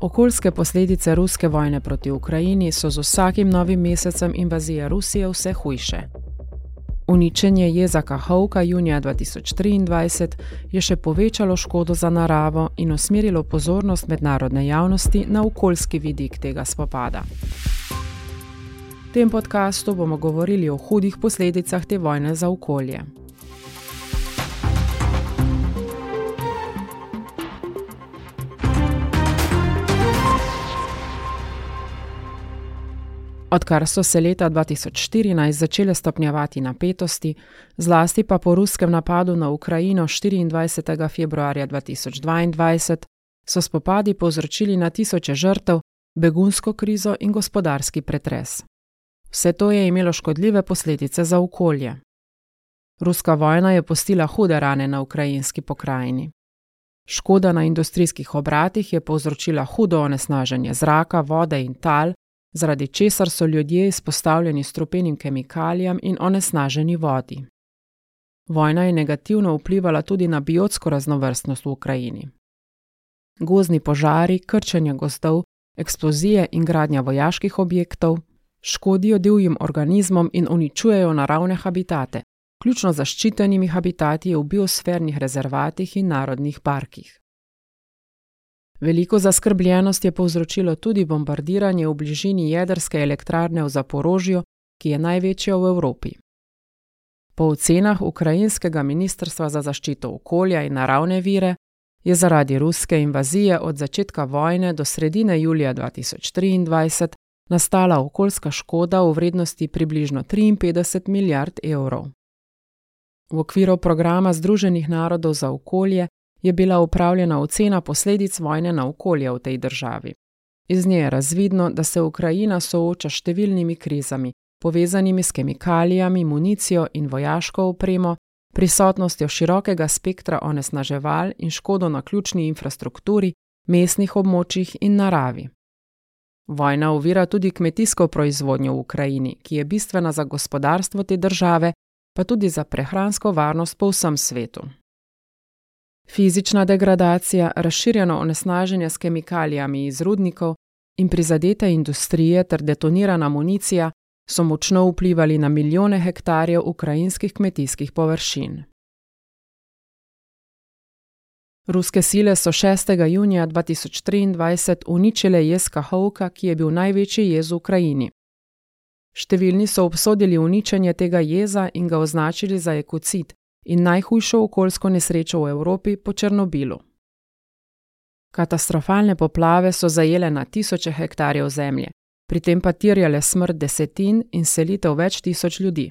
Okoljske posledice ruske vojne proti Ukrajini so z vsakim novim mesecem invazije Rusije vse hujše. Uničenje jeza Kahovka junija 2023 je še povečalo škodo za naravo in usmerilo pozornost mednarodne javnosti na okoljski vidik tega spopada. V tem podkastu bomo govorili o hudih posledicah te vojne za okolje. Odkar so se leta 2014 začele stopnjevati napetosti, zlasti pa po ruskem napadu na Ukrajino 24. februarja 2022, so spopadi povzročili na tisoče žrtev, begunsko krizo in gospodarski pretres. Vse to je imelo škodljive posledice za okolje. Ruska vojna je postila hude rane na ukrajinski pokrajini. Škoda na industrijskih obratih je povzročila hudo onesnaženje zraka, vode in tal, zaradi česar so ljudje izpostavljeni strupenim kemikalijam in onesnaženi vodi. Vojna je negativno vplivala tudi na biotsko raznovrstnost v Ukrajini. Gozni požari, krčenje gozdov, eksplozije in gradnja vojaških objektov škodijo divjim organizmom in uničujejo naravne habitate, ključno zaščitenimi habitati v biosfernih rezervatih in narodnih parkih. Veliko zaskrbljenost je povzročilo tudi bombardiranje v bližini jedrske elektrarne v Zaporožju, ki je največja v Evropi. Po ocenah Ukrajinskega ministrstva za zaščito okolja in naravne vire je zaradi ruske invazije od začetka vojne do sredine julija 2023 nastala okoljska škoda v vrednosti približno 53 milijard evrov. V okviru programa Združenih narodov za okolje je bila upravljena ocena posledic vojne na okolje v tej državi. Iz nje je razvidno, da se Ukrajina sooča s številnimi krizami, povezanimi s kemikalijami, municijo in vojaško opremo, prisotnostjo širokega spektra onesnaževal in škodo na ključni infrastrukturi, mestnih območjih in naravi. Vojna ovira tudi kmetijsko proizvodnjo v Ukrajini, ki je bistvena za gospodarstvo te države, pa tudi za prehransko varnost po vsem svetu. Fizična degradacija, razširjeno onesnaženje s kemikalijami iz rudnikov in prizadete industrije ter detonirana municija so močno vplivali na milijone hektarjev ukrajinskih kmetijskih površin. Ruske sile so 6. junija 2023 uničile jez Kahovka, ki je bil največji jez v Ukrajini. Številni so obsodili uničenje tega jeza in ga označili za ekocid, in najhujšo okoljsko nesrečo v Evropi po Černobilu. Katastrofalne poplave so zajele na tisoče hektarjev zemlje, pri tem pa tirjale smrt desetin in selitev več tisoč ljudi.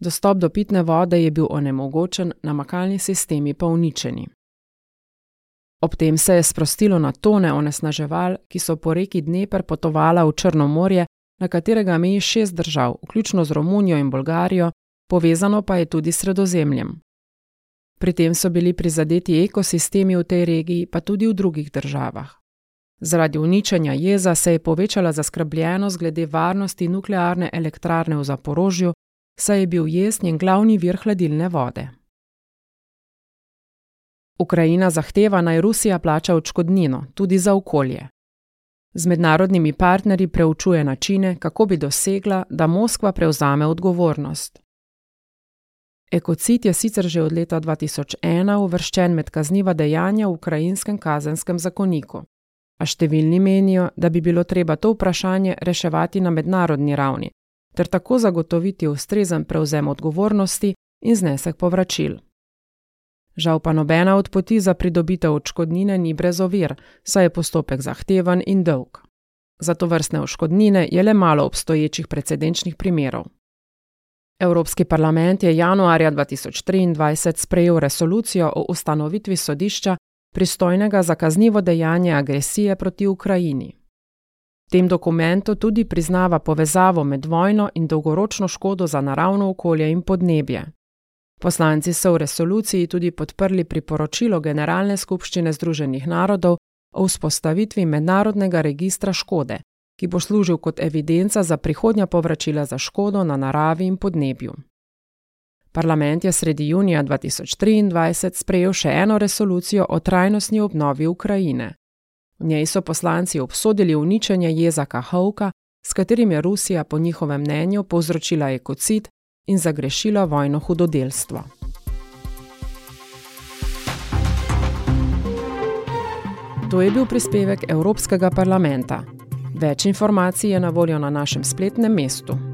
Dostop do pitne vode je bil onemogočen, namakalni sistemi pa uničeni. Ob tem se je sprostilo na tone onesnaževal, ki so po reki Dneper potovala v Črno morje, na katerega meji šest držav, vključno z Romunijo in Bolgarijo, povezano pa je tudi s Sredozemljem. Pri tem so bili prizadeti ekosistemi v tej regiji, pa tudi v drugih državah. Zaradi uničenja jeza se je povečala zaskrbljenost glede varnosti nuklearne elektrarne v Zaporožju, saj je bil jez njen glavni vir hladilne vode. Ukrajina zahteva naj Rusija plača odškodnino tudi za okolje. Z mednarodnimi partnerji preučuje načine, kako bi dosegla, da Moskva prevzame odgovornost. Ekocid je sicer že od leta 2001 uvrščen med kazniva dejanja v ukrajinskem kazenskem zakoniku, a številni menijo, da bi bilo treba to vprašanje reševati na mednarodni ravni ter tako zagotoviti ustrezen prevzem odgovornosti in znesek povračil. Žal pa nobena od poti za pridobitev odškodnine ni brez ovir, saj je postopek zahteven in dolg. Zato vrstne odškodnine je le malo obstoječih precedenčnih primerov. Evropski parlament je januarja 2023 sprejel resolucijo o ustanovitvi sodišča, pristojnega za kaznivo dejanje agresije proti Ukrajini. V tem dokumentu tudi priznava povezavo med vojno in dolgoročno škodo za naravno okolje in podnebje. Poslanci so v resoluciji tudi podprli priporočilo Generalne skupščine Združenih narodov o vzpostavitvi mednarodnega registra škode, ki bo služil kot evidenca za prihodnja povračila za škodo na naravi in podnebju. Parlament je sredi junija 2023 sprejel še eno resolucijo o trajnostni obnovi Ukrajine. V njej so poslanci obsodili uničenje jezaka Hovka, s katerim je Rusija po njihovem mnenju povzročila ekocid in zagrešila vojno hudodelstvo. To je bil prispevek Evropskega parlamenta. Več informacij je na voljo na našem spletnem mestu